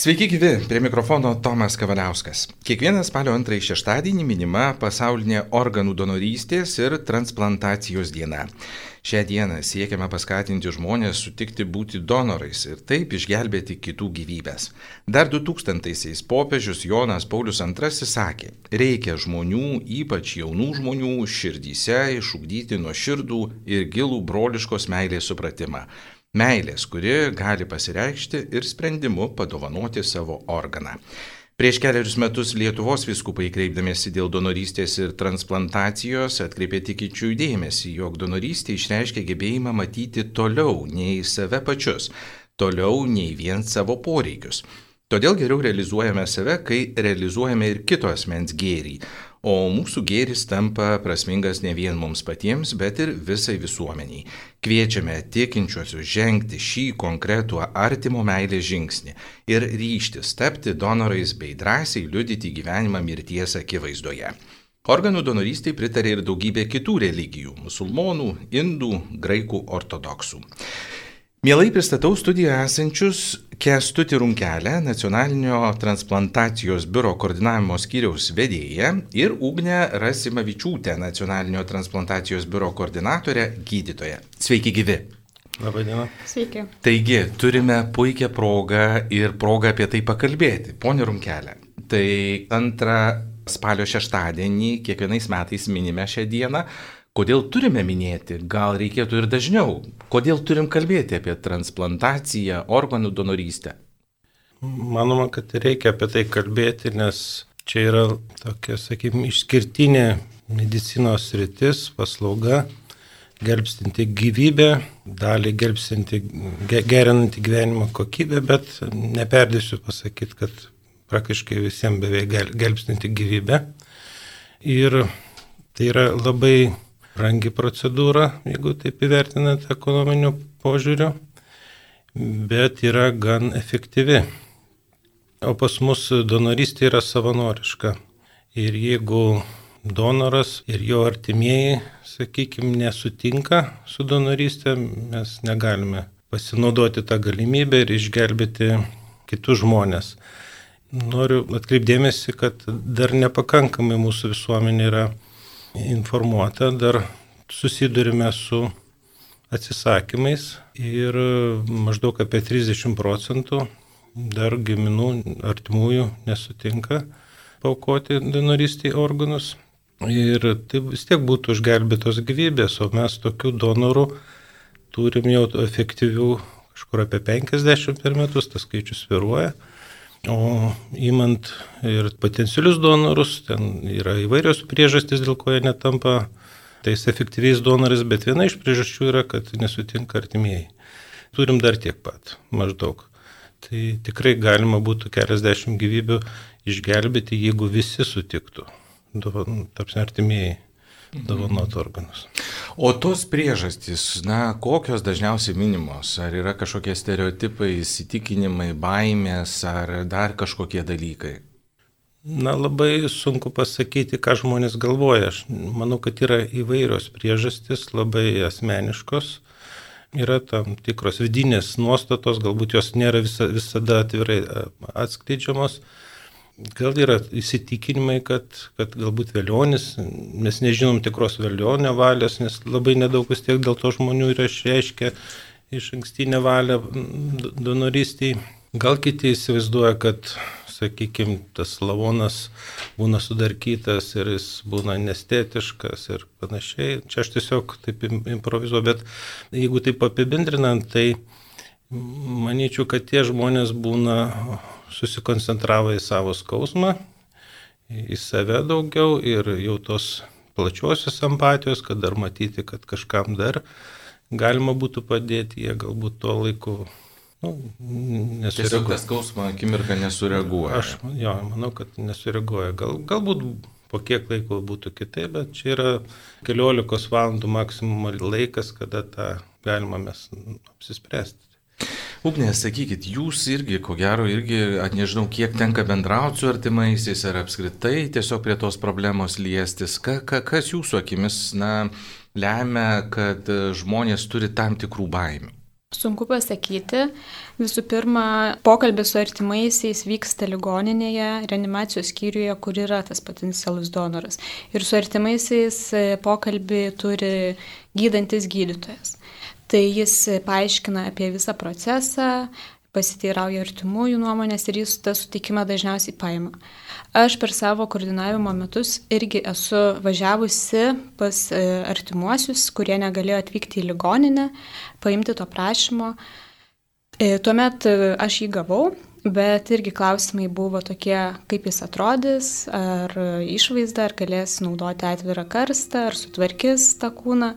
Sveiki gyvi, prie mikrofono Tomas Kavaliauskas. Kiekvieną spalio antrąjį šeštadienį minima pasaulinė organų donorystės ir transplantacijos diena. Šią dieną siekiame paskatinti žmonės sutikti būti donorais ir taip išgelbėti kitų gyvybės. Dar 2000-aisiais popiežius Jonas Paulius II sakė, reikia žmonių, ypač jaunų žmonių, širdyse išugdyti nuo širdų ir gilų broliškos meilės supratimą Meilės, kuri gali pasireikšti ir sprendimu padovanoti savo organą. Prieš keliarius metus Lietuvos viskupai kreipdamėsi dėl donorystės ir transplantacijos atkreipė tikinčių dėmesį, jog donorystė išreiškia gebėjimą matyti toliau nei save pačius, toliau nei vien savo poreikius. Todėl geriau realizuojame save, kai realizuojame ir kito asmens gėrį, o mūsų gėris tampa prasmingas ne vien mums patiems, bet ir visai visuomeniai. Kviečiame tikinčiuosius žengti šį konkretų artimo meilės žingsnį ir ryštis tapti donorais bei drąsiai liudyti gyvenimą mirties akivaizdoje. Organų donorystai pritarė ir daugybė kitų religijų - musulmonų, indų, graikų ortodoksų. Mielai pristatau studijoje esančius Kestutį Runkelę, nacionalinio transplantacijos biuro koordinavimo skyriaus vedėją ir Ugnę Rasimavičiūtę, nacionalinio transplantacijos biuro koordinatorę gydytoją. Sveiki gyvi. Labadiena. Sveiki. Taigi, turime puikią progą ir progą apie tai pakalbėti. Pone Runkelė, tai antrą spalio šeštadienį kiekvienais metais minime šią dieną. Kodėl turime minėti, gal reikėtų ir dažniau, kodėl turim kalbėti apie transplantaciją, organų donorystę? Manoma, kad reikia apie tai kalbėti, nes čia yra tokia, sakykime, išskirtinė medicinos rytis, paslauga, gelbstinti gyvybę, dalį gelbstinti, gerinanti gyvenimo kokybę, bet neperdėsiu pasakyti, kad praktiškai visiems beveik gelbstinti gyvybę. Ir tai yra labai brangi procedūra, jeigu taip įvertinant ekonominiu požiūriu, bet yra gan efektyvi. O pas mus donorystė yra savanoriška. Ir jeigu donoras ir jo artimieji, sakykime, nesutinka su donorystė, mes negalime pasinaudoti tą galimybę ir išgelbėti kitus žmonės. Noriu atkreipdėmėsi, kad dar nepakankamai mūsų visuomenė yra informuota, dar susidurime su atsisakymais ir maždaug apie 30 procentų dar giminų artimųjų nesutinka paukoti donorystį organus. Ir tai vis tiek būtų užgelbėtos gyvybės, o mes tokių donorų turim jau efektyvių kažkur apie 50 per metus, tas skaičius viruoja. O įmant ir potencialius donorus, ten yra įvairios priežastys, dėl ko jie netampa tais efektyviais donorais, bet viena iš priežasčių yra, kad nesutinka artimieji. Turim dar tiek pat, maždaug. Tai tikrai galima būtų keliasdešimt gyvybių išgelbėti, jeigu visi sutiktų, tapsime artimieji dovanot organus. O tos priežastys, na, kokios dažniausiai minimos? Ar yra kažkokie stereotipai, įsitikinimai, baimės, ar dar kažkokie dalykai? Na, labai sunku pasakyti, ką žmonės galvoja. Aš manau, kad yra įvairios priežastys, labai asmeniškos. Yra tam tikros vidinės nuostatos, galbūt jos nėra visa, visada atvirai atskleidžiamos. Gal yra įsitikinimai, kad, kad galbūt vėlionis, mes nežinom tikros vėlionio valios, nes labai nedaug vis tiek dėl to žmonių yra išreiškę iš ankstinę valią donorystiai. Gal kiti įsivaizduoja, kad, sakykime, tas lavonas būna sudarkytas ir jis būna nestetiškas ir panašiai. Čia aš tiesiog taip improvizuoju, bet jeigu taip apibendrinant, tai manyčiau, kad tie žmonės būna susikoncentravo į savo skausmą, į save daugiau ir jau tos plačiosios empatijos, kad dar matyti, kad kažkam dar galima būtų padėti, jie galbūt tuo laiku nu, nesureaguoja. Tiesiog tas skausmo akimirką nesureaguoja. Aš jo, manau, kad nesureaguoja. Gal, galbūt po kiek laiko būtų kitaip, bet čia yra keliolikos valandų maksimum laikas, kada tą galima mes apsispręsti. Ugnė, sakykit, jūs irgi, ko gero, irgi, nežinau, kiek tenka bendrauti su artimaisiais ar apskritai tiesiog prie tos problemos liestis. Ka, ka, kas jūsų akimis, na, lemia, kad žmonės turi tam tikrų baimių? Sunku pasakyti. Visų pirma, pokalbis su artimaisiais vyksta ligoninėje, reanimacijos skyriuje, kur yra tas potencialus donoras. Ir su artimaisiais e, pokalbį turi gydantis gydytojas. Tai jis paaiškina apie visą procesą, pasiteirauja artimųjų nuomonės ir jis tą sutikimą dažniausiai paima. Aš per savo koordinavimo metus irgi esu važiavusi pas e, artimuosius, kurie negalėjo atvykti į ligoninę, paimti to prašymo. E, tuomet e, aš jį gavau, bet irgi klausimai buvo tokie, kaip jis atrodys, ar išvaizda, ar galės naudoti atvirą karstą, ar sutvarkys tą kūną.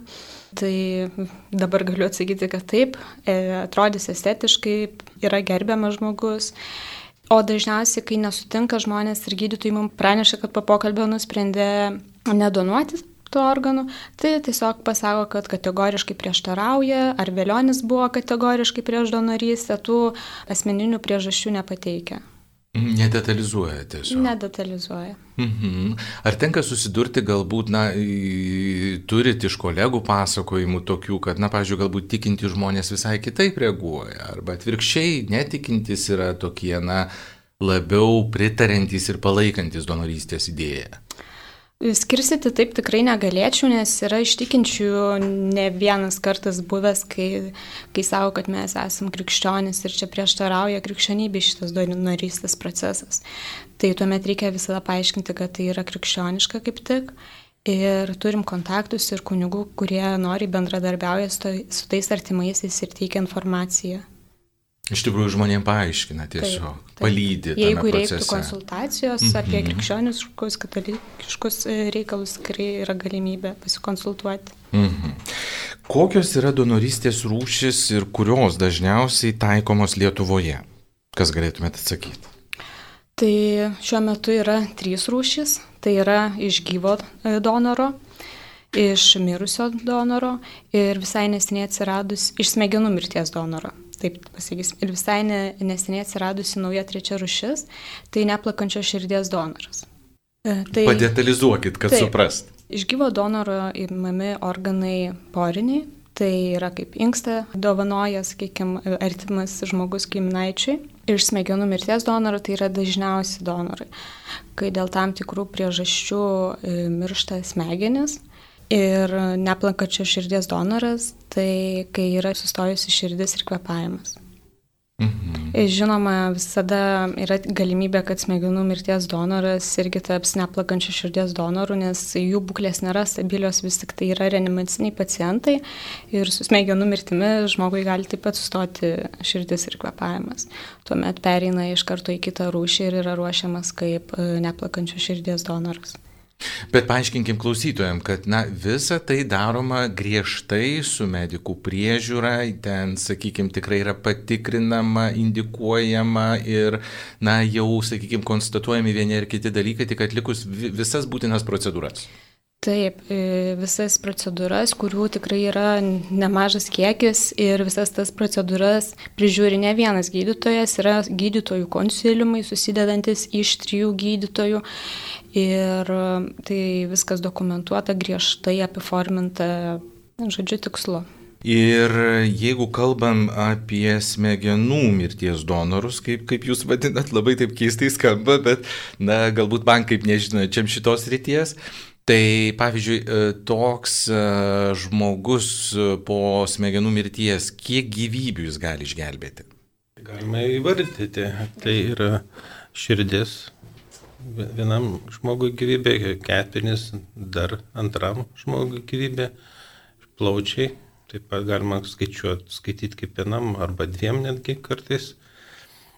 Tai dabar galiu atsakyti, kad taip, e, atrodys estetiškai, yra gerbiamas žmogus. O dažniausiai, kai nesutinka žmonės ir gydytojai mums praneša, kad po pokalbio nusprendė nedonuoti tų organų, tai tiesiog pasako, kad kategoriškai prieštarauja, ar vėlionis buvo kategoriškai prieš donorystę, tų asmeninių priežasčių nepateikia. Nedetalizuoja tiesiog. Nedetalizuoja. Mhm. Ar tenka susidurti galbūt, na, turit iš kolegų pasakojimų tokių, kad, na, pažiūrėjau, galbūt tikinti žmonės visai kitaip reaguoja, arba atvirkščiai netikintis yra tokie, na, labiau pritarantis ir palaikantis donorystės idėją? Skirsyti taip tikrai negalėčiau, nes yra ištikinčių ne vienas kartas buvęs, kai, kai savo, kad mes esame krikščionis ir čia prieštarauja krikščionybė šitas donorystės procesas. Tai tuomet reikia visada paaiškinti, kad tai yra krikščioniška kaip tik. Ir turim kontaktus ir kunigų, kurie nori bendradarbiauja su, su tais artimaisiais ir teikia informaciją. Iš tikrųjų žmonėms paaiškina tiesiog, taip, taip. palydė. Jeigu reiktų konsultacijos mm -hmm. apie krikščioniškus, katalikiškus e, reikalus, tikrai yra galimybė pasikonsultuoti. Mm -hmm. Kokios yra donorystės rūšis ir kurios dažniausiai taikomos Lietuvoje? Kas galėtumėte atsakyti? Tai šiuo metu yra trys rūšis. Tai yra iš gyvo e, donoro, iš mirusio donoro ir visai neseniai atsiradus iš smegenų mirties donoro taip pasakysim. Ir visai ne, neseniai atsiradusi nauja trečia rušis, tai neplakančio širdies donoras. E, tai, Padetalizuokit, kad taip, suprast. Iš gyvo donoro įmami organai poriniai, tai yra kaip inksta dovanoja, sakykime, artimas žmogus giminaičiai. Iš smegenų mirties donoro tai yra dažniausi donorai, kai dėl tam tikrų priežasčių e, miršta smegenis Ir neplankačio širdies donoras, tai kai yra sustojusi širdis ir kvepavimas. Mhm. Žinoma, visada yra galimybė, kad smegenų mirties donoras irgi taps neplakančio širdies donoru, nes jų būklės nėra stabilios, vis tik tai yra reanimaciniai pacientai ir su smegenų mirtimi žmogui gali taip pat sustoti širdis ir kvepavimas. Tuomet pereina iš karto į kitą rūšį ir yra ruošiamas kaip e, neplakančio širdies donoras. Bet paaiškinkim klausytojams, kad na, visa tai daroma griežtai su medikų priežiūra, ten, sakykime, tikrai yra patikrinama, indikuojama ir, na, jau, sakykime, konstatuojami vieni ar kiti dalykai, tik atlikus visas būtinas procedūras. Taip, e, visas procedūras, kurių tikrai yra nemažas kiekis ir visas tas procedūras prižiūri ne vienas gydytojas, yra gydytojų konsiliumai susidedantis iš trijų gydytojų ir tai viskas dokumentuota griežtai apiforminta, žodžiu, tikslu. Ir jeigu kalbam apie smegenų mirties donorus, kaip, kaip jūs vadinat, labai taip keistai skamba, bet, na, galbūt man kaip nežinau, čia šitos ryties, Tai pavyzdžiui, e, toks e, žmogus e, po smegenų mirties, kiek gyvybių jis gali išgelbėti? Galima įvardyti, tai yra širdis vienam žmogui gyvybė, kepenis dar antram žmogui gyvybė, plaučiai, taip pat galima skaičiuoti, skaityti kaip vienam arba dviem netgi kartais.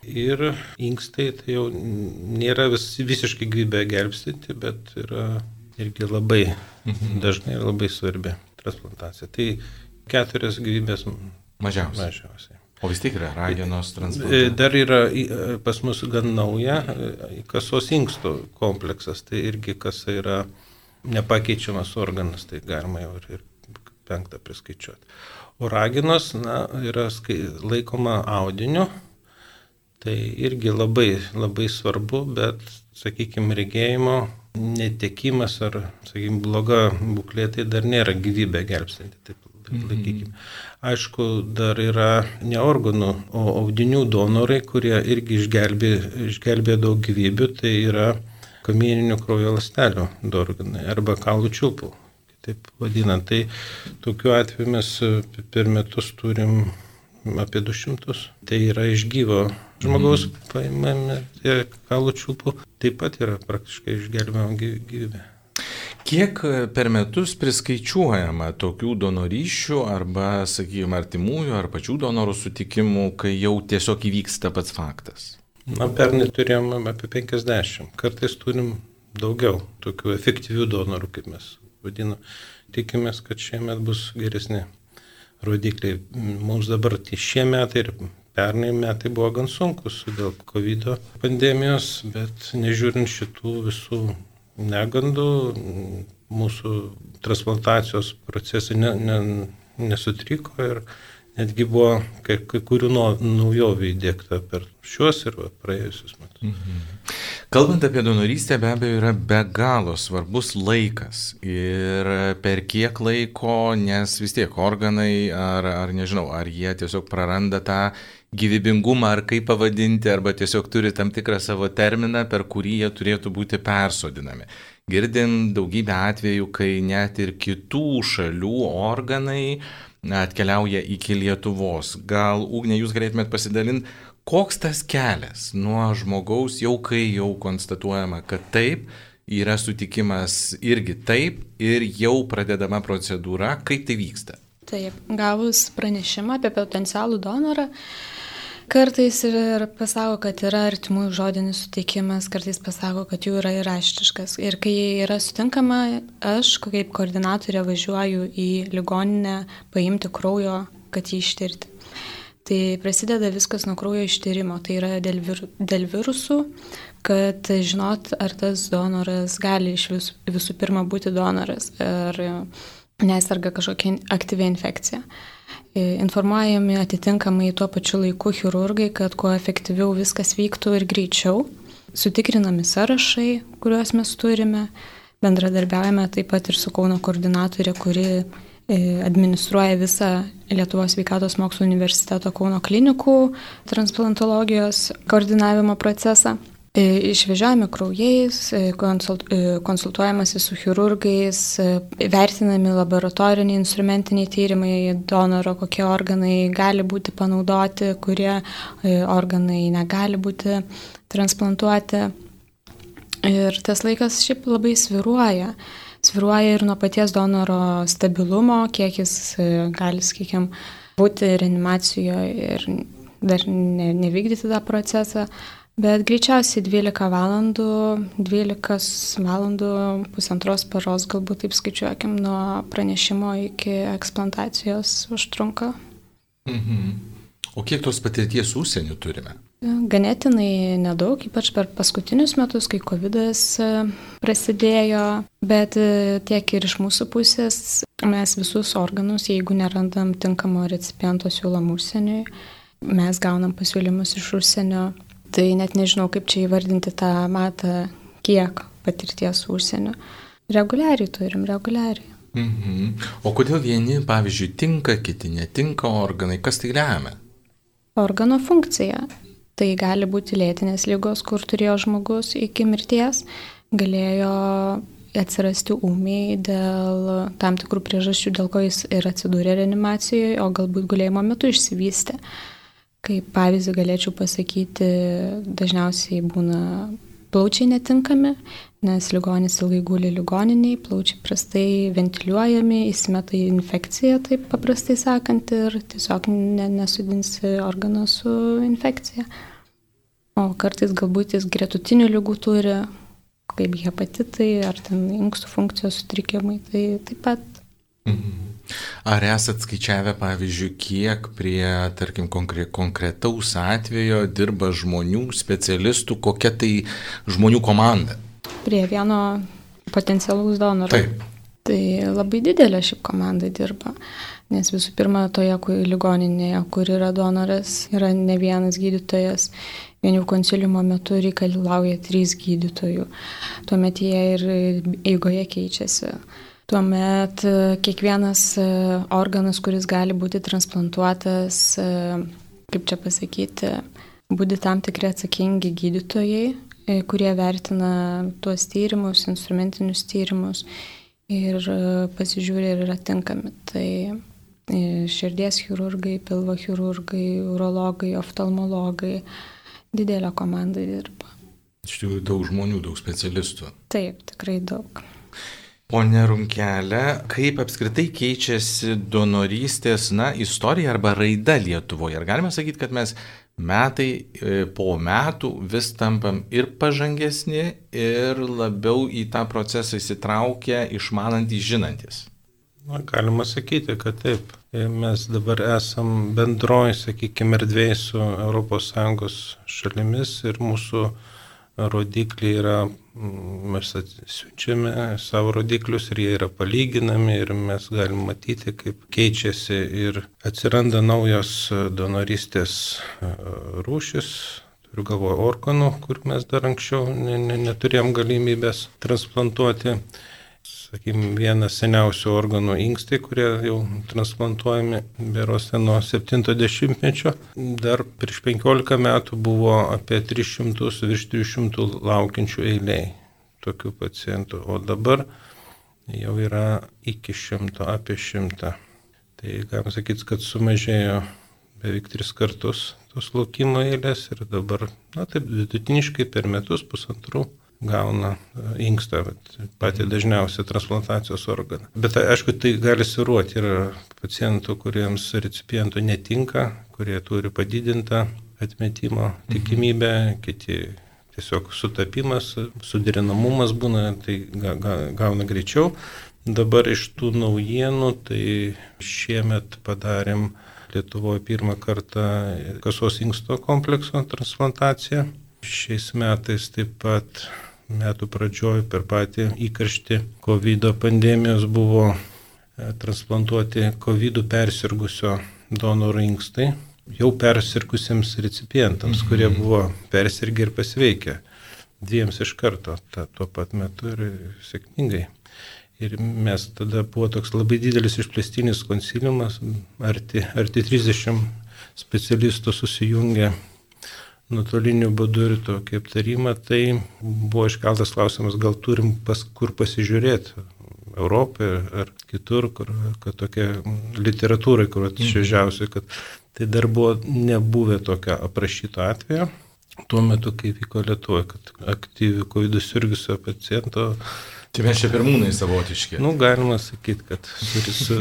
Ir inkstai tai jau nėra vis, visiškai gyvybę gelbstinti, bet yra irgi labai mhm. dažnai ir labai svarbi transplantacija. Tai keturias gyvybės mažiausiai. mažiausiai. O vis tiek yra ragenos transplantacija. Dar yra pas mus gan nauja kasos inkstų kompleksas, tai irgi kasa yra nepakeičiamas organas, tai galima jau ir, penktą priskaičiuoti. O ragenos na, yra laikoma audiniu, tai irgi labai, labai svarbu, bet, sakykime, regėjimo netekimas ar, sakykime, bloga būklė tai dar nėra gyvybę gelbstinti. Taip. Laikykime. Aišku, dar yra ne organų, o audinių donorai, kurie irgi išgelbė, išgelbė daug gyvybių, tai yra kamieninių kraujo lastelių organai arba kaulų čiulpų, taip vadinant. Tai tokiu atveju mes per metus turim apie 200. Tai yra iš gyvo žmogaus mm. paimami tie kaulų čiulpų, taip pat yra praktiškai išgelbėjama gyvybė. Kiek per metus priskaičiuojama tokių donoryšių arba, sakykime, artimųjų ar pačių donorų sutikimų, kai jau tiesiog įvyksta pats faktas? Na, pernai turėjom apie 50, kartais turim daugiau tokių efektyvių donorų, kaip mes vadinam. Tikimės, kad šiemet bus geresni rodikliai. Mums dabar tai šie metai ir pernai metai buvo gan sunkus dėl COVID pandemijos, bet nežiūrint šitų visų negandų, mūsų transplantacijos procesai ne, ne, nesutriko ir netgi buvo kai, kai kurių naujovių įdėkta per šiuos ir praėjusius metus. Mhm. Kalbant apie donorystę, be abejo, yra be galo svarbus laikas. Ir per kiek laiko, nes vis tiek organai, ar, ar nežinau, ar jie tiesiog praranda tą gyvybingumą, ar kaip pavadinti, arba tiesiog turi tam tikrą savo terminą, per kurį jie turėtų būti persodinami. Girdim daugybę atvejų, kai net ir kitų šalių organai atkeliauja iki Lietuvos. Gal, Ugnė, jūs galėtumėt pasidalinti, koks tas kelias nuo žmogaus, jau kai jau konstatuojama, kad taip, yra sutikimas irgi taip ir jau pradedama procedūra, kaip tai vyksta? Taip, gavus pranešimą apie potencialų donorą, Kartais ir pasako, kad yra artimųjų žodinis suteikimas, kartais pasako, kad jų yra ir raštiškas. Ir kai yra sutinkama, aš kaip koordinatorė važiuoju į ligoninę paimti kraujo, kad jį ištirti. Tai prasideda viskas nuo kraujo ištyrimo, tai yra dėl, vir, dėl virusų, kad žinot, ar tas donoras gali iš vis, visų pirma būti donoras, ar nesarga kažkokia aktyvi infekcija. E, informuojami atitinkamai tuo pačiu laiku chirurgai, kad kuo efektyviau viskas vyktų ir greičiau. Sutikrinami sąrašai, kuriuos mes turime. Bendradarbiaujame taip pat ir su Kauno koordinatorė, kuri e, administruoja visą Lietuvos sveikatos mokslo universiteto Kauno klinikų transplantologijos koordinavimo procesą. E, išvežiojami kraujais, e, e, konsultuojamasi su chirurgais, vertinami laboratoriniai instrumentiniai tyrimai donoro, kokie organai gali būti panaudoti, kurie organai negali būti transplantuoti. Ir tas laikas šiaip labai sviruoja. Sviruoja ir nuo paties donoro stabilumo, kiek jis gali, sakykime, būti reanimacijoje ir dar ne, nevykdyti tą procesą Bet greičiausiai 12 valandų, 12 valandų, pusantros paros, galbūt taip skaičiuokim, nuo pranešimo iki eksplantacijos užtrunka. Mhm. O kiek tos patirties užsienio turime? Ganėtinai nedaug, ypač per paskutinius metus, kai COVID e, prasidėjo, bet e, tiek ir iš mūsų pusės mes visus organus, jeigu nerandam tinkamo recipiento siūlom užsieniui, mes gaunam pasiūlymus iš užsienio Tai net nežinau, kaip čia įvardinti tą matą, kiek patirties užsienio. Reguliariai turim, reguliariai. Mhm. O kodėl vieni, pavyzdžiui, tinka, kiti netinka organai, kas tai lemia? Organo funkcija. Tai gali būti lėtinės lygos, kur turėjo žmogus iki mirties, galėjo atsirasti ūmiai dėl tam tikrų priežasčių, dėl ko jis ir atsidūrė reanimacijoje, o galbūt gulėjimo metu išsivystė. Kaip pavyzdį galėčiau pasakyti, dažniausiai būna plaučiai netinkami, nes ligonis ilgai guli ligoniniai, plaučiai prastai ventiliuojami, įsimeta į infekciją, taip paprastai sakant, ir tiesiog ne, nesudinsi organą su infekcija. O kartais galbūt jis gretutinių lygų turi, kaip hepatitai ar ten inkstų funkcijos sutrikimai, tai taip pat. Mhm. Ar esat skaičiavę, pavyzdžiui, kiek prie, tarkim, konkre konkretaus atvejo dirba žmonių, specialistų, kokia tai žmonių komanda? Prie vieno potencialaus donoro. Taip. Tai labai didelė ši komanda dirba, nes visų pirma, toje ligoninėje, kur yra donoras, yra ne vienas gydytojas, vien jau konsiliumo metu reikalauja trys gydytojų, tuomet jie ir eigoje keičiasi. Tuomet e, kiekvienas e, organas, kuris gali būti transplantuotas, e, kaip čia pasakyti, būti tam tikri atsakingi gydytojai, kurie vertina tuos tyrimus, instrumentinius tyrimus ir pasižiūri, ar yra tinkami. Tai širdies chirurgai, pilvo chirurgai, urologai, oftalmologai, didelė komanda dirba. Iš tikrųjų daug žmonių, daug specialistų. Taip, tikrai daug. Pone Runkelė, kaip apskritai keičiasi donorystės, na, istorija arba raida Lietuvoje? Ar galime sakyti, kad mes metai e, po metų vis tampam ir pažangesni, ir labiau į tą procesą įsitraukę, išmanantys, žinantis? Na, galima sakyti, kad taip. Mes dabar esam bendroji, sakykime, erdvėjai su ES šalimis ir mūsų rodikliai yra, mm, mes siunčiame savo rodiklius ir jie yra palyginami ir mes galim matyti, kaip keičiasi ir atsiranda naujos donoristės e, rūšis. Turiu galvoje organų, kur mes dar anksčiau ne, ne, neturėjom galimybės transplantuoti sakykime, vienas seniausių organų inkstai, kurie jau transplantuojami berose nuo 70-mečio. Dar prieš 15 metų buvo apie 300, virš 300 laukiančių eiliai tokių pacientų, o dabar jau yra iki 100, apie 100. Tai galim sakyti, kad sumažėjo beveik tris kartus tos laukimo eilės ir dabar, na taip, vidutiniškai per metus pusantrų gauna e, inkstą, patį dažniausią transplantacijos organą. Bet aišku, tai gali siruoti. Yra pacientų, kuriems recipientų netinka, kurie turi padidintą atmetimo tikimybę, kiti tiesiog sutapimas, suderinamumas būna, tai ga, ga, gauna greičiau. Dabar iš tų naujienų, tai šiemet padarėm Lietuvoje pirmą kartą kasos inksto komplekso transplantaciją. Šiais metais taip pat metų pradžioj per patį įkarštį COVID pandemijos buvo e, transplantuoti COVID persirgusio donoro inkstai jau persirkusiems recipientams, mhm. kurie buvo persirgę ir pasveikę. Dviems iš karto, ta, tuo pat metu ir sėkmingai. Ir mes tada buvo toks labai didelis išplėstinis konsiliumas, arti, arti 30 specialistų susijungė nuotoliniu būdu ir tokį aptarimą, tai buvo iškeltas klausimas, gal turim pas kur pasižiūrėti. Europoje ar kitur, kur, kad tokia literatūrai, kur atšviežiausia, kad tai dar buvo nebuvę tokio aprašyto atvejo. Tuo metu, kai vyko Lietuvoje, kad aktyvių COVID sirgusio paciento Tai mes čia pirmūnai savotiški. Nu, galima sakyti, kad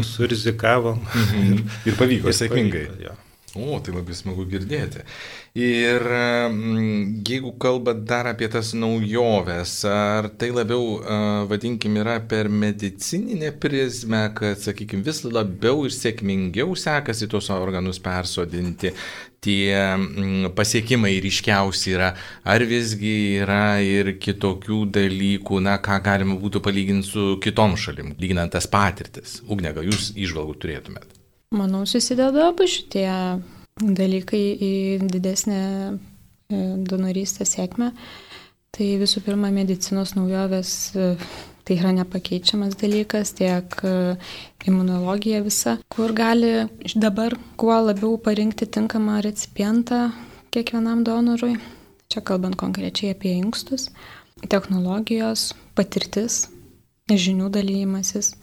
surizikavom. Sur, sur mhm. ir pavyko sėkmingai. Ja. O, tai labai smagu girdėti. Ir jeigu kalbat dar apie tas naujoves, ar tai labiau, vadinkim, yra per medicininę prizmę, kad, sakykime, vis labiau ir sėkmingiau sekasi tuos organus persodinti, tie pasiekimai ryškiausi yra, ar visgi yra ir kitokių dalykų, na, ką galima būtų palyginti su kitom šalim, lyginant tas patirtis. Ugnega, jūs išvalgų turėtumėt. Manau, susideda abu šitie dalykai į didesnę e, donorystę sėkmę. Tai visų pirma, medicinos naujovės e, tai yra nepakeičiamas dalykas, tiek e, imunologija visa, kur gali dabar kuo labiau parinkti tinkamą recipientą kiekvienam donorui. Čia kalbant konkrečiai apie inkstus, technologijos, patirtis, žinių dalymasis.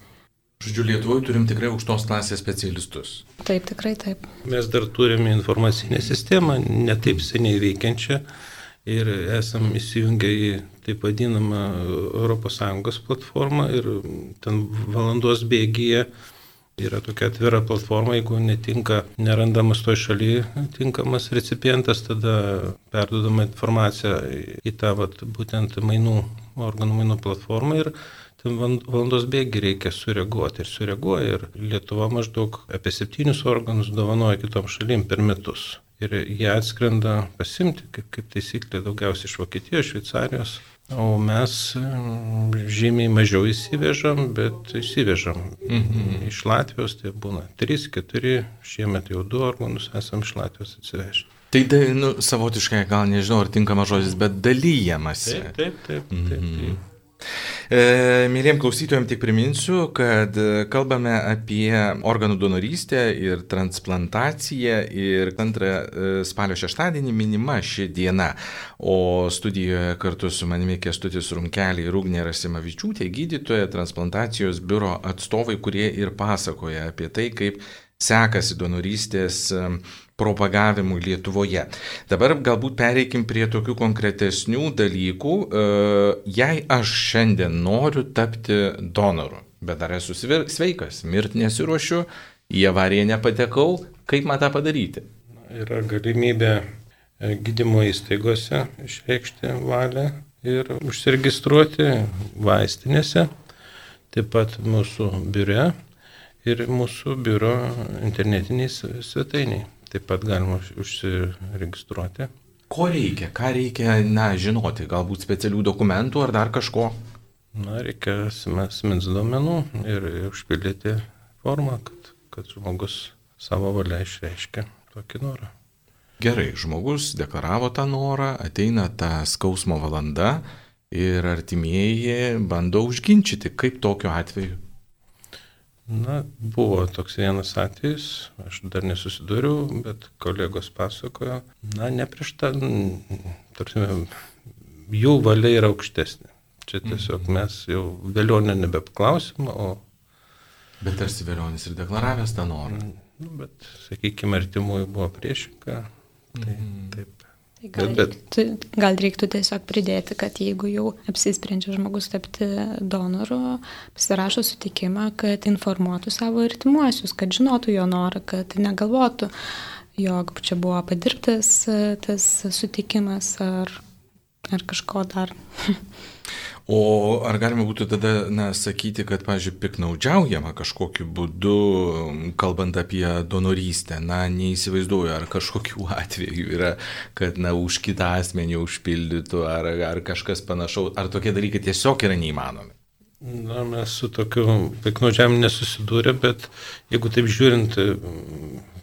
Žodžiu, Lietuvoje turim tikrai aukštos klasės specialistus. Taip, tikrai taip. Mes dar turime informacinę sistemą, netaip seniai veikiančią ir esam įsijungę į taip vadinamą ES platformą ir ten valandos bėgyje yra tokia atvira platforma, jeigu netinka, nerandamas to šalyje tinkamas recipientas, tada perdodama informacija į tą vat, būtent mainų, organų mainų platformą ir ten valandos bėgi reikia sureaguoti ir sureaguoja ir Lietuva maždaug apie septynius organus dovanoja kitom šalim per metus. Ir jie atskrenda pasimti, kaip, kaip taisyklė, daugiausiai iš Vokietijos, Šveicarijos. O mes mm, žymiai mažiau įsivežam, bet įsivežam. Mhm. Iš Latvijos tai būna 3-4, šiemet jau 2 organus esam iš Latvijos atsivežę. Tai, nu, savotiškai, gal nežinau, ar tinkamas žodis, bet dalyjamasi. Taip, taip, taip. taip, taip. Mhm. E, mėlyjem klausytojams tik priminsiu, kad kalbame apie organų donorystę ir transplantaciją ir antrą e, spalio šeštadienį minima ši diena. O studijoje kartu su manimi Kestutis Runkelį ir Ugnė Rasimavičiūtė, gydytoja, transplantacijos biuro atstovai, kurie ir pasakoja apie tai, kaip sekasi donorystės propagavimui Lietuvoje. Dabar galbūt pereikim prie tokių konkretesnių dalykų. E, jei aš šiandien noriu tapti donoru, bet dar esu sveikas, mirti nesiuošiu, į avariją nepatekau, kaip man tą padaryti? Yra galimybė e, gydymo įstaigose išreikšti valią ir užsiregistruoti vaistinėse, taip pat mūsų biure ir mūsų biuro internetiniai svetainiai taip pat galima užsiregistruoti. Ko reikia, ką reikia, na, žinoti, galbūt specialių dokumentų ar dar kažko? Na, reikia asmens duomenų ir užpildyti formą, kad, kad žmogus savo valia išreiškia tokį norą. Gerai, žmogus deklaravo tą norą, ateina ta skausmo valanda ir artimieji bando užginčyti, kaip tokiu atveju. Na, buvo toks vienas atvejis, aš dar nesusidūriau, bet kolegos pasakojo, na, ne prieš tą, tarsi, jų valia yra aukštesnė. Čia tiesiog mhm. mes jau vėlionę nebepaklausim, o... Bet tarsi vėlionis ir deklaravęs tą norą. Nu, bet, sakykime, artimųjų buvo priešinga. Tai, mm. Taip Tai gal, bet, bet... gal reiktų tiesiog pridėti, kad jeigu jau apsisprendžia žmogus tapti donoru, pasirašo sutikimą, kad informuotų savo artimuosius, kad žinotų jo norą, kad negalvotų, jog čia buvo padirbtas tas sutikimas ar, ar kažko dar. O ar galima būtų tada, na, sakyti, kad, pavyzdžiui, piknaudžiaujama kažkokiu būdu, kalbant apie donorystę, na, neįsivaizduoju, ar kažkokiu atveju yra, kad, na, už kitą asmenį užpildytų, ar, ar kažkas panašaus, ar tokie dalykai tiesiog yra neįmanomi. Na, mes su tokiu piknaudžiavimu nesusidūrė, bet jeigu taip žiūrint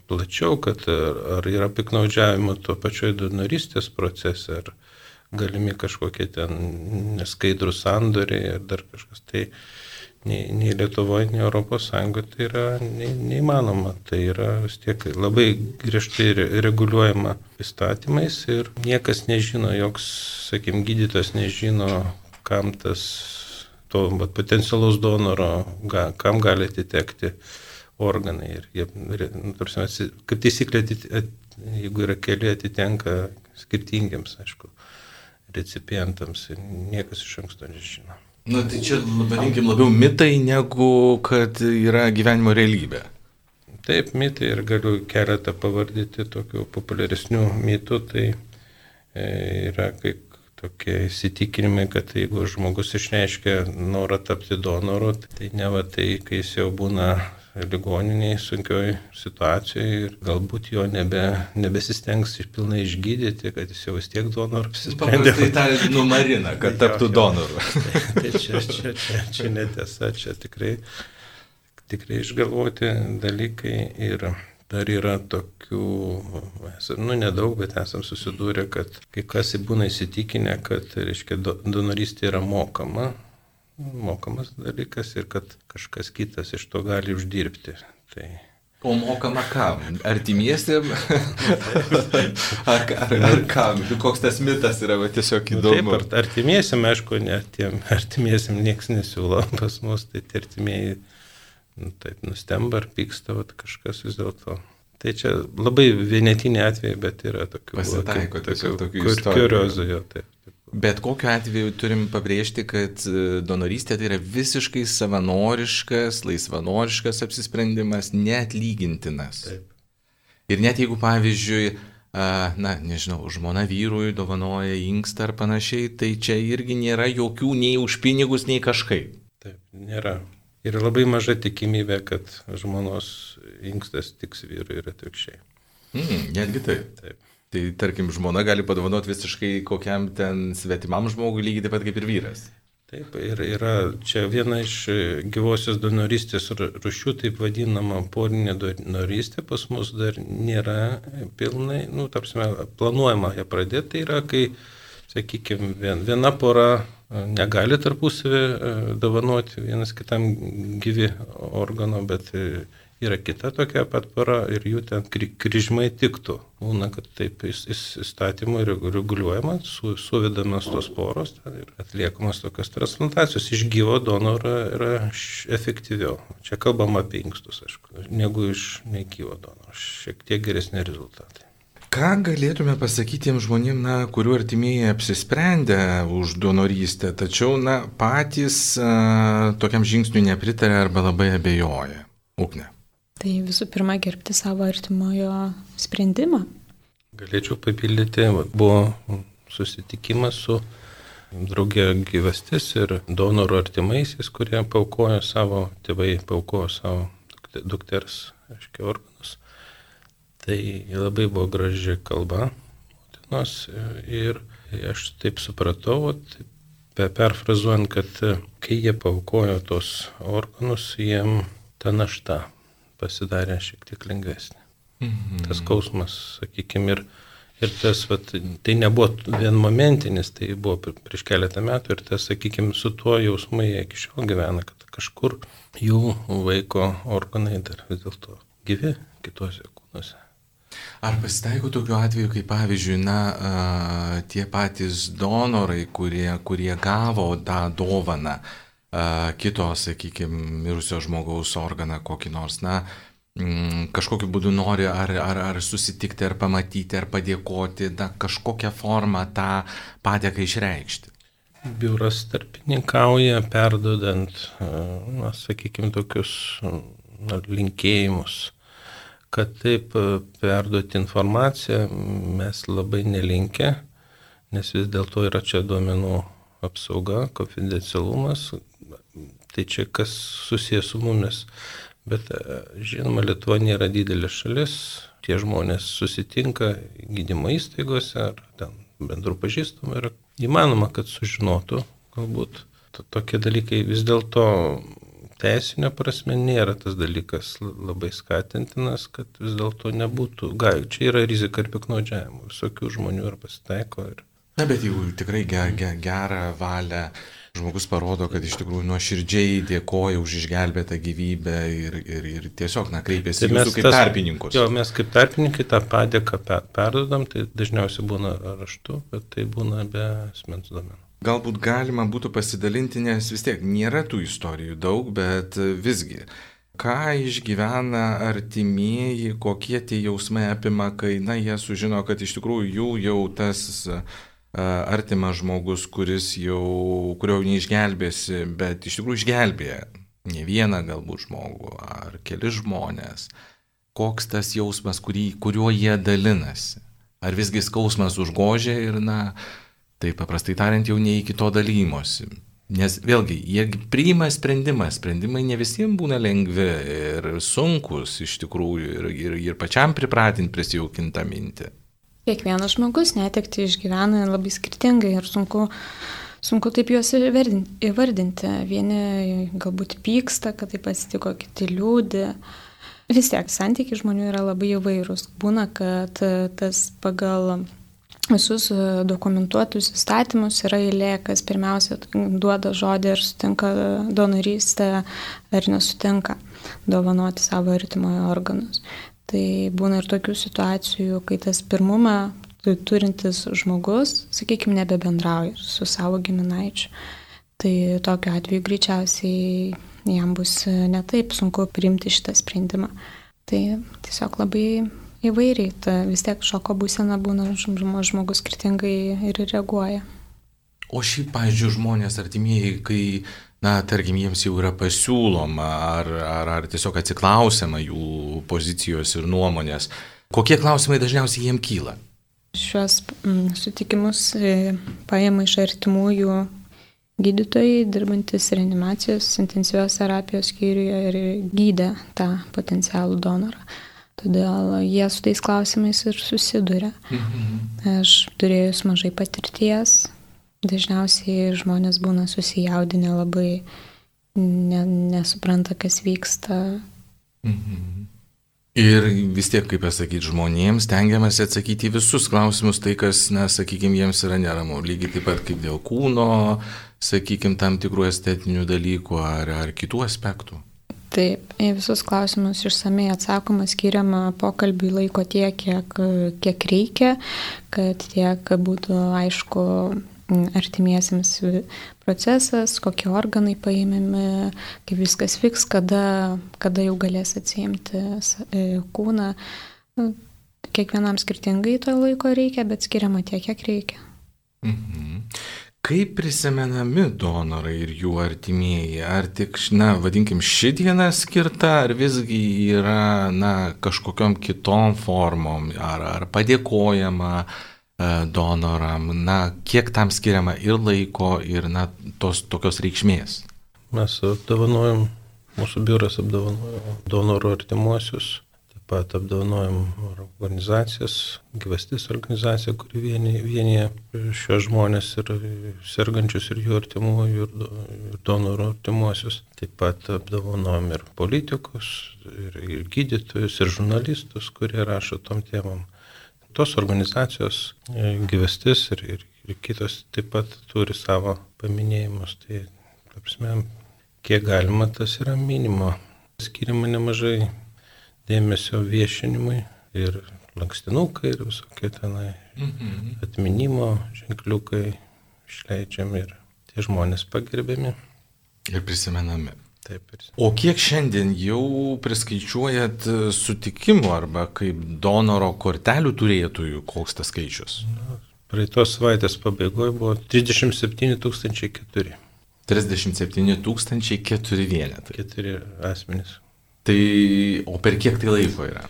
plačiau, kad ar, ar yra piknaudžiavimo tuo pačioj donorystės procese, ar, galimi kažkokie ten neskaidrus sandoriai ir dar kažkas. Tai nei, nei Lietuvoje, nei Europos Sąjungoje tai yra nei, neįmanoma. Tai yra vis tiek labai griežtai reguliuojama įstatymais ir niekas nežino, joks, sakim, gydytojas nežino, kam tas to bet, potencialaus donoro, ga, kam gali atitekti organai. Ir jie, nu, tarsi, kaip taisyklė, jeigu yra keli, atitenka skirtingiems, aišku, recipientams ir niekas iš anksto nežino. Na tai čia, vadinkim, labiau mitai negu kad yra gyvenimo realybė. Taip, mitai ir galiu keletą pavardyti tokių populiaresnių mitų, tai e, yra kaip tokie įsitikinimai, kad jeigu žmogus išreiškia norą tapti donoru, tai ne va tai, kai jis jau būna ligoniniai sunkioj situacijoje ir galbūt jo nebe, nebesistengs pilnai išgydyti, kad jis jau vis tiek donorų apsisprendė. Tai tą numarina, kad taptų donoru. Tai, tai čia, čia, čia, čia netiesa, čia tikrai, tikrai išgalvoti dalykai ir dar yra tokių, nu nedaug, bet esam susidūrę, kad kai kas būna įsitikinę, kad, reiškia, donorystė yra mokama, mokamas dalykas ir kad kažkas kitas iš to gali uždirbti. Tai O mokama kam? Artimiesiam? ar, ar, ar kam? Koks tas mitas yra va, tiesiog įdomu? Nu, taip, artimiesiam, aišku, ne, tiem artimiesiam niekas nesiūlo pas mus, tai artimieji nu, taip nustemba ar pyksta, va, kažkas vis dėlto. Tai čia labai vienetiniai atvejai, bet yra tokių. Pasitaiko tiesiog tokių istorijų. Kuriozų jo, taip. Bet kokiu atveju turim pabrėžti, kad e, donorystė tai yra visiškai savanoriškas, laisvanoriškas apsisprendimas, neatlygintinas. Taip. Ir net jeigu, pavyzdžiui, na, nežinau, žmona vyrui dovanoja inkstą ar panašiai, tai čia irgi nėra jokių nei už pinigus, nei kažkaip. Taip, nėra. Ir labai maža tikimybė, kad žmonos inkstas tiks vyrui ir atvirkščiai. Mm, netgi taip. Taip. Tai tarkim, žmona gali padovanoti visiškai kokiam ten svetimam žmogui lygiai taip pat kaip ir vyras. Taip, ir yra čia viena iš gyvosios donorystės rušių, taip vadinama porinė donorystė, pas mus dar nėra pilnai, nu, tarpsime, planuojama ją pradėti, tai yra, kai, sakykime, viena pora negali tarpusavį dovanoti vienas kitam gyvi organo, bet yra kita tokia pat para ir jų ten kryžmai tiktų. Būna, kad taip įstatymų reguliuojama, su, suvedamas tos poros ir atliekamas tokios transplantacijos. Iš gyvo donoro yra efektyviau. Čia kalbam apie inkstus, aišku, negu iš negyvo donoro. Šiek tiek geresni rezultatai. Ką galėtume pasakyti tiem žmonėm, na, kurių artimieji apsisprendė už donorystę, tačiau na, patys a, tokiam žingsniui nepritarė arba labai abejoja? Ukne. Tai visų pirma gerbti savo artimojo sprendimą. Galėčiau papildyti, buvo susitikimas su draugė gyvastis ir donorų artimaisiais, kurie paukojo savo, tėvai paukojo savo dukters, aiškiai, organus. Tai labai buvo graži kalba motinos ir aš taip supratau, perfrazuojant, kad kai jie paukojo tos organus, jiem ta našta pasidarė šiek tiek lengvesnė. Mhm. Tas skausmas, sakykime, ir, ir tas, vat, tai nebuvo vien momentinis, tai buvo prieš keletą metų ir tas, sakykime, su tuo jausmai iki šiol gyvena, kad kažkur jų vaiko organai dar vis dėlto gyvi kituose kūnuose. Ar pasitaiko tokiu atveju, kaip pavyzdžiui, na, tie patys donorai, kurie, kurie gavo tą dovaną, kito, sakykime, mirusio žmogaus organą kokį nors, na, mm, kažkokiu būdu nori ar, ar, ar susitikti, ar pamatyti, ar padėkoti, na, kažkokią formą tą padėką išreikšti. Biuras tarpininkauja, perdodant, na, sakykime, tokius na, linkėjimus kad taip perduoti informaciją mes labai nelinkę, nes vis dėlto yra čia duomenų apsauga, konfidencialumas, Tai čia kas susijęs su mumis. Bet e, žinoma, Lietuva nėra didelė šalis, tie žmonės susitinka gydymo įstaigose ar ten bendrų pažįstamų ir įmanoma, kad sužinotų galbūt tokie dalykai vis dėlto teisinio prasme nėra tas dalykas labai skatintinas, kad vis dėlto nebūtų, gal, čia yra rizika ir piknaudžiavimo, visokių žmonių ir pasitaiko. Ir... Na, bet jeigu tikrai ger, ger, gerą valią žmogus parodo, kad iš tikrųjų nuoširdžiai dėkoja už išgelbėtą gyvybę ir, ir, ir tiesiog, na, kreipėsi tai jūsų kaip tas, tarpininkus. Jo, mes kaip tarpininkai tą padėką perdodam, tai dažniausiai būna raštu, bet tai būna be asmens domenų. Galbūt galima būtų pasidalinti, nes vis tiek nėra tų istorijų daug, bet visgi ką išgyvena artimieji, kokie tie jausmai apima, kai, na, jie sužino, kad iš tikrųjų jų jau tas artimas žmogus, kuris jau, kurio neišgelbėsi, bet iš tikrųjų išgelbėja ne vieną galbūt žmogų ar keli žmonės. Koks tas jausmas, kurį, kuriuo jie dalinasi? Ar visgi skausmas užgožia ir, na, tai paprastai tariant, jau ne iki to dalymosi. Nes vėlgi, jie priima sprendimą, sprendimai ne visiems būna lengvi ir sunkus iš tikrųjų ir, ir, ir pačiam pripratinti prisijaukintą mintį. Kiekvienas žmogus netekti išgyvena labai skirtingai ir sunku, sunku taip juos įvardinti. Vieni galbūt pyksta, kad taip atsitiko, kiti liūdė. Vis tiek santykiai žmonių yra labai įvairūs. Būna, kad tas pagal visus dokumentuotus įstatymus yra eilė, kas pirmiausia duoda žodį ir sutinka donorystę ar nesutinka dovanoti savo artimojo organus. Tai būna ir tokių situacijų, kai tas pirmumą turintis žmogus, sakykime, nebebendrauja su savo giminaičiu. Tai tokiu atveju greičiausiai jam bus netaip sunku priimti šitą sprendimą. Tai tiesiog labai įvairiai, ta vis tiek šoko būsena būna, žmogus skirtingai ir reaguoja. O šiaip, pavyzdžiui, žmonės artimieji, kai na, tarkim, jiems jau yra pasiūloma ar, ar, ar tiesiog atsiklausiama jų pozicijos ir nuomonės. Kokie klausimai dažniausiai jiems kyla? Šios mm, sutikimus e, paėmė iš artimųjų gydytojai, dirbantis reanimacijos intensyvios terapijos skyriuje ir gydė tą potencialų donorą. Todėl jie su tais klausimais ir susiduria. Mhm. Aš turėjus mažai patirties, Dažniausiai žmonės būna susijaudinę labai, ne, nesupranta, kas vyksta. Mhm. Ir vis tiek, kaip pasakyti, žmonėms tengiamasi atsakyti visus klausimus, tai kas, na, sakykime, jiems yra neramu. Lygiai taip pat kaip dėl kūno, sakykime, tam tikrų estetinių dalykų ar, ar kitų aspektų. Taip, į visus klausimus išsamei atsakoma, skiriama pokalbiui laiko tiek, kiek, kiek reikia, kad tiek būtų aišku artimiesiems procesas, kokie organai paėmimi, kaip viskas vyks, kada, kada jau galės atsiimti e, kūną. Nu, kiekvienam skirtingai to laiko reikia, bet skiriama tiek, kiek reikia. Mhm. Kaip prisimenami donorai ir jų artimieji? Ar tik, na, vadinkim, ši diena skirta, ar visgi yra, na, kažkokiam kitom formom, ar, ar padėkojama donoram, na, kiek tam skiriama ir laiko, ir, na, tos tokios reikšmės? Mes apdovanojom, mūsų biuras apdovanojo donorų artimuosius pat apdovanojom organizacijas, gyvastis organizacija, kuri vienyje, vienyje šios žmonės ir sergančius ir jų artimųjų ir, ir donorų artimuosius. Taip pat apdovanojom ir politikus, ir, ir gydytojus, ir žurnalistus, kurie rašo tom temam. Tos organizacijos, e, gyvastis ir, ir, ir kitos taip pat turi savo paminėjimus. Tai, prasme, kiek galima, tas yra minimo. Skiriama nemažai dėmesio viešinimui ir lankstinukai ir visokie tenai mhm. atminimo ženkliukai išleidžiami ir tie žmonės pagerbiami. Ir prisimenami. Taip. Ir... O kiek šiandien jau priskaičiuojat sutikimų arba kaip donoro kortelių turėtojų, koks tas skaičius? Na, praeitos savaitės pabaigoje buvo 37 400. 37 400 vienetai. Keturi asmenys. Tai, o per kiek tai laiko yra?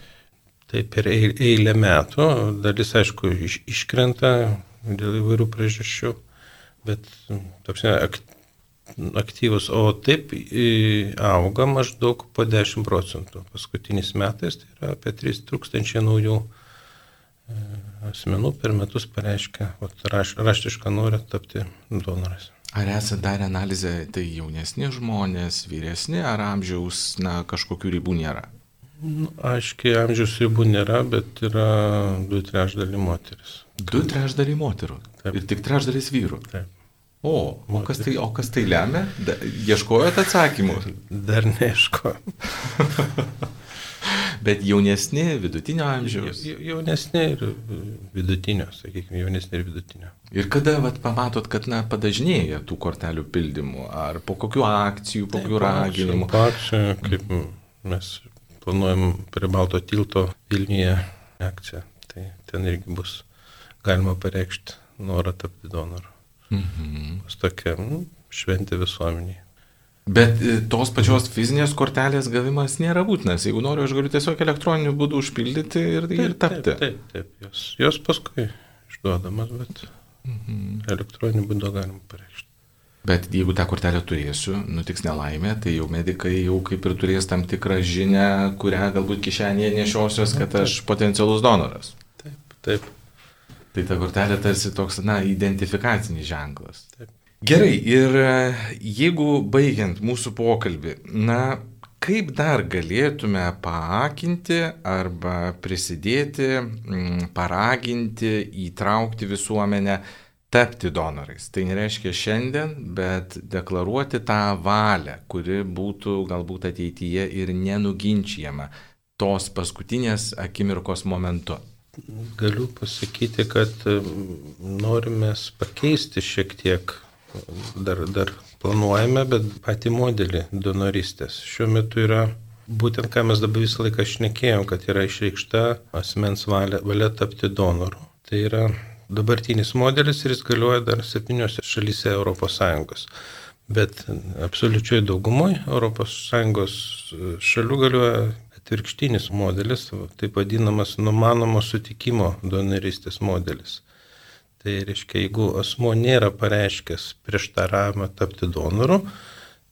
Tai per eilę metų, dalis aišku iš, iškrenta dėl įvairių priežasčių, bet toks ak, aktyvus, o taip auga maždaug po 10 procentų. Paskutiniais metais tai yra apie 3000 naujų e, asmenų per metus pareiškia, raš, raštišką norą tapti donorais. Ar esate darę analizę, tai jaunesni žmonės, vyresni, ar amžiaus, na, kažkokių ribų nėra? Nu, aiškiai, amžiaus ribų nėra, bet yra du trešdaliai moteris. Du trešdaliai moterų. Taip. Ir tik trešdalis vyrų. Taip. O, o kas, tai, o kas tai lemia? Da, ieškojot atsakymų? Dar neieškojau. Bet jaunesni, vidutinio amžiaus. Jaunesni ir vidutinio, sakykime, jaunesni ir vidutinio. Ir kada vat, pamatot, kad na, padažnėja tų kortelių pildymų, ar po kokių akcijų, po kokių raginimų? Po akcijų, kaip mes planuojam prie Balto tilto Vilniuje akciją, tai ten irgi bus galima pareikšti norą tapti donoru. Mhm. Bus tokia nu, šventė visuomeniai. Bet e, tos pačios fizinės kortelės gavimas nėra būtinas. Jeigu noriu, aš galiu tiesiog elektroniniu būdu užpildyti ir, taip, ir tapti. Taip, taip, taip. Jos, jos paskui išduodamas, bet mhm. elektroniniu būdu galima pareikšti. Bet jeigu tą kortelę turėsiu, nutiks nelaimė, tai jau medikai jau kaip ir turės tam tikrą žinę, kurią galbūt kišenėje nešiosios, kad aš potencialus donoras. Taip, taip. Tai ta kortelė tarsi toks, na, identifikacinis ženklas. Taip. Gerai, ir e, jeigu baigiant mūsų pokalbį, na, kaip dar galėtume paakinti arba prisidėti, paraginti, įtraukti visuomenę tapti donorais. Tai nereiškia šiandien, bet deklaruoti tą valią, kuri būtų galbūt ateityje ir nenuginčiama tos paskutinės akimirkos momentu. Galiu pasakyti, kad norime pakeisti šiek tiek dar, dar planuojame, bet patį modelį donoristės. Šiuo metu yra būtent, ką mes dabar visą laiką šnekėjom, kad yra išreikšta asmens valia, valia tapti donoru. Tai yra dabartinis modelis ir jis galioja dar septyniose šalyse ES. Bet absoliučiai daugumoje ES šalių galioja atvirkštinis modelis, taip vadinamas numanomo sutikimo donoristės modelis. Tai reiškia, jeigu asmo nėra pareiškęs prieštaravimą tapti donoru,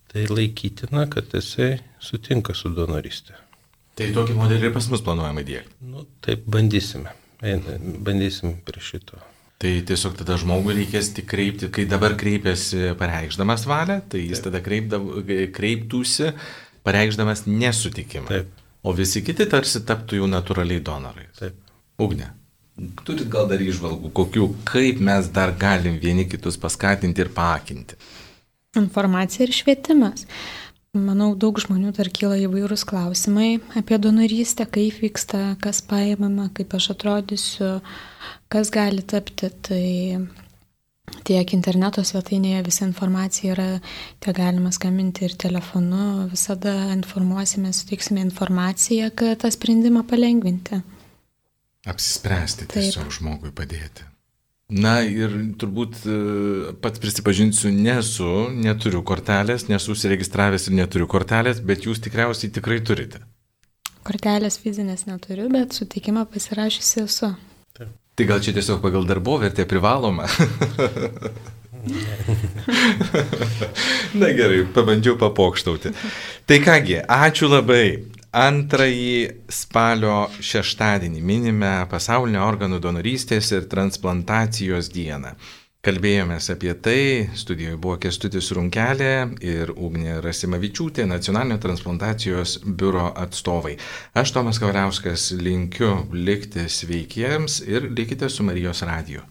tai laikytina, kad jisai sutinka su donoristė. Tai tokį modelį ir pas mus planuojama įdėkti. Nu, taip, bandysime. Bandysim prie šito. Tai tiesiog tada žmogui reikės tik kreipti, kai dabar kreipiasi pareikšdamas valią, tai jis taip. tada kreipdav, kreiptųsi pareikšdamas nesutikimą. Taip. O visi kiti tarsi taptų jau natūraliai donorais. Taip. Ugne. Turit gal dar išvalgų, kokių, kaip mes dar galim vieni kitus paskatinti ir paakinti? Informacija ir švietimas. Manau, daug žmonių dar kyla įvairūs klausimai apie donorystę, kaip vyksta, kas paėmama, kaip aš atrodysiu, kas gali tapti. Tai tiek interneto svetainėje visa informacija yra, tiek galima skambinti ir telefonu, visada informuosime, suteiksime informaciją, kad tą sprendimą palengvinti. Apsispręsti tiesiog Taip. žmogui padėti. Na ir turbūt e, pats prisipažinsiu, nesu, neturiu kortelės, nesu užsiregistravęs ir neturiu kortelės, bet jūs tikriausiai tikrai turite. Kortelės fizinės neturiu, bet sutikimą pasirašysi esu. Tai gal čia tiesiog pagal darbovertę privaloma? Na gerai, pabandžiau papokštauti. Tai kągi, ačiū labai. Antrąjį spalio šeštadienį minime pasaulinę organų donorystės ir transplantacijos dieną. Kalbėjomės apie tai, studijoje buvo Kestutis Runkelė ir Ugnė Rasimavičiūtė, nacionalinio transplantacijos biuro atstovai. Aš Tomas Kavaliauskas linkiu likti sveikiems ir likite su Marijos radiju.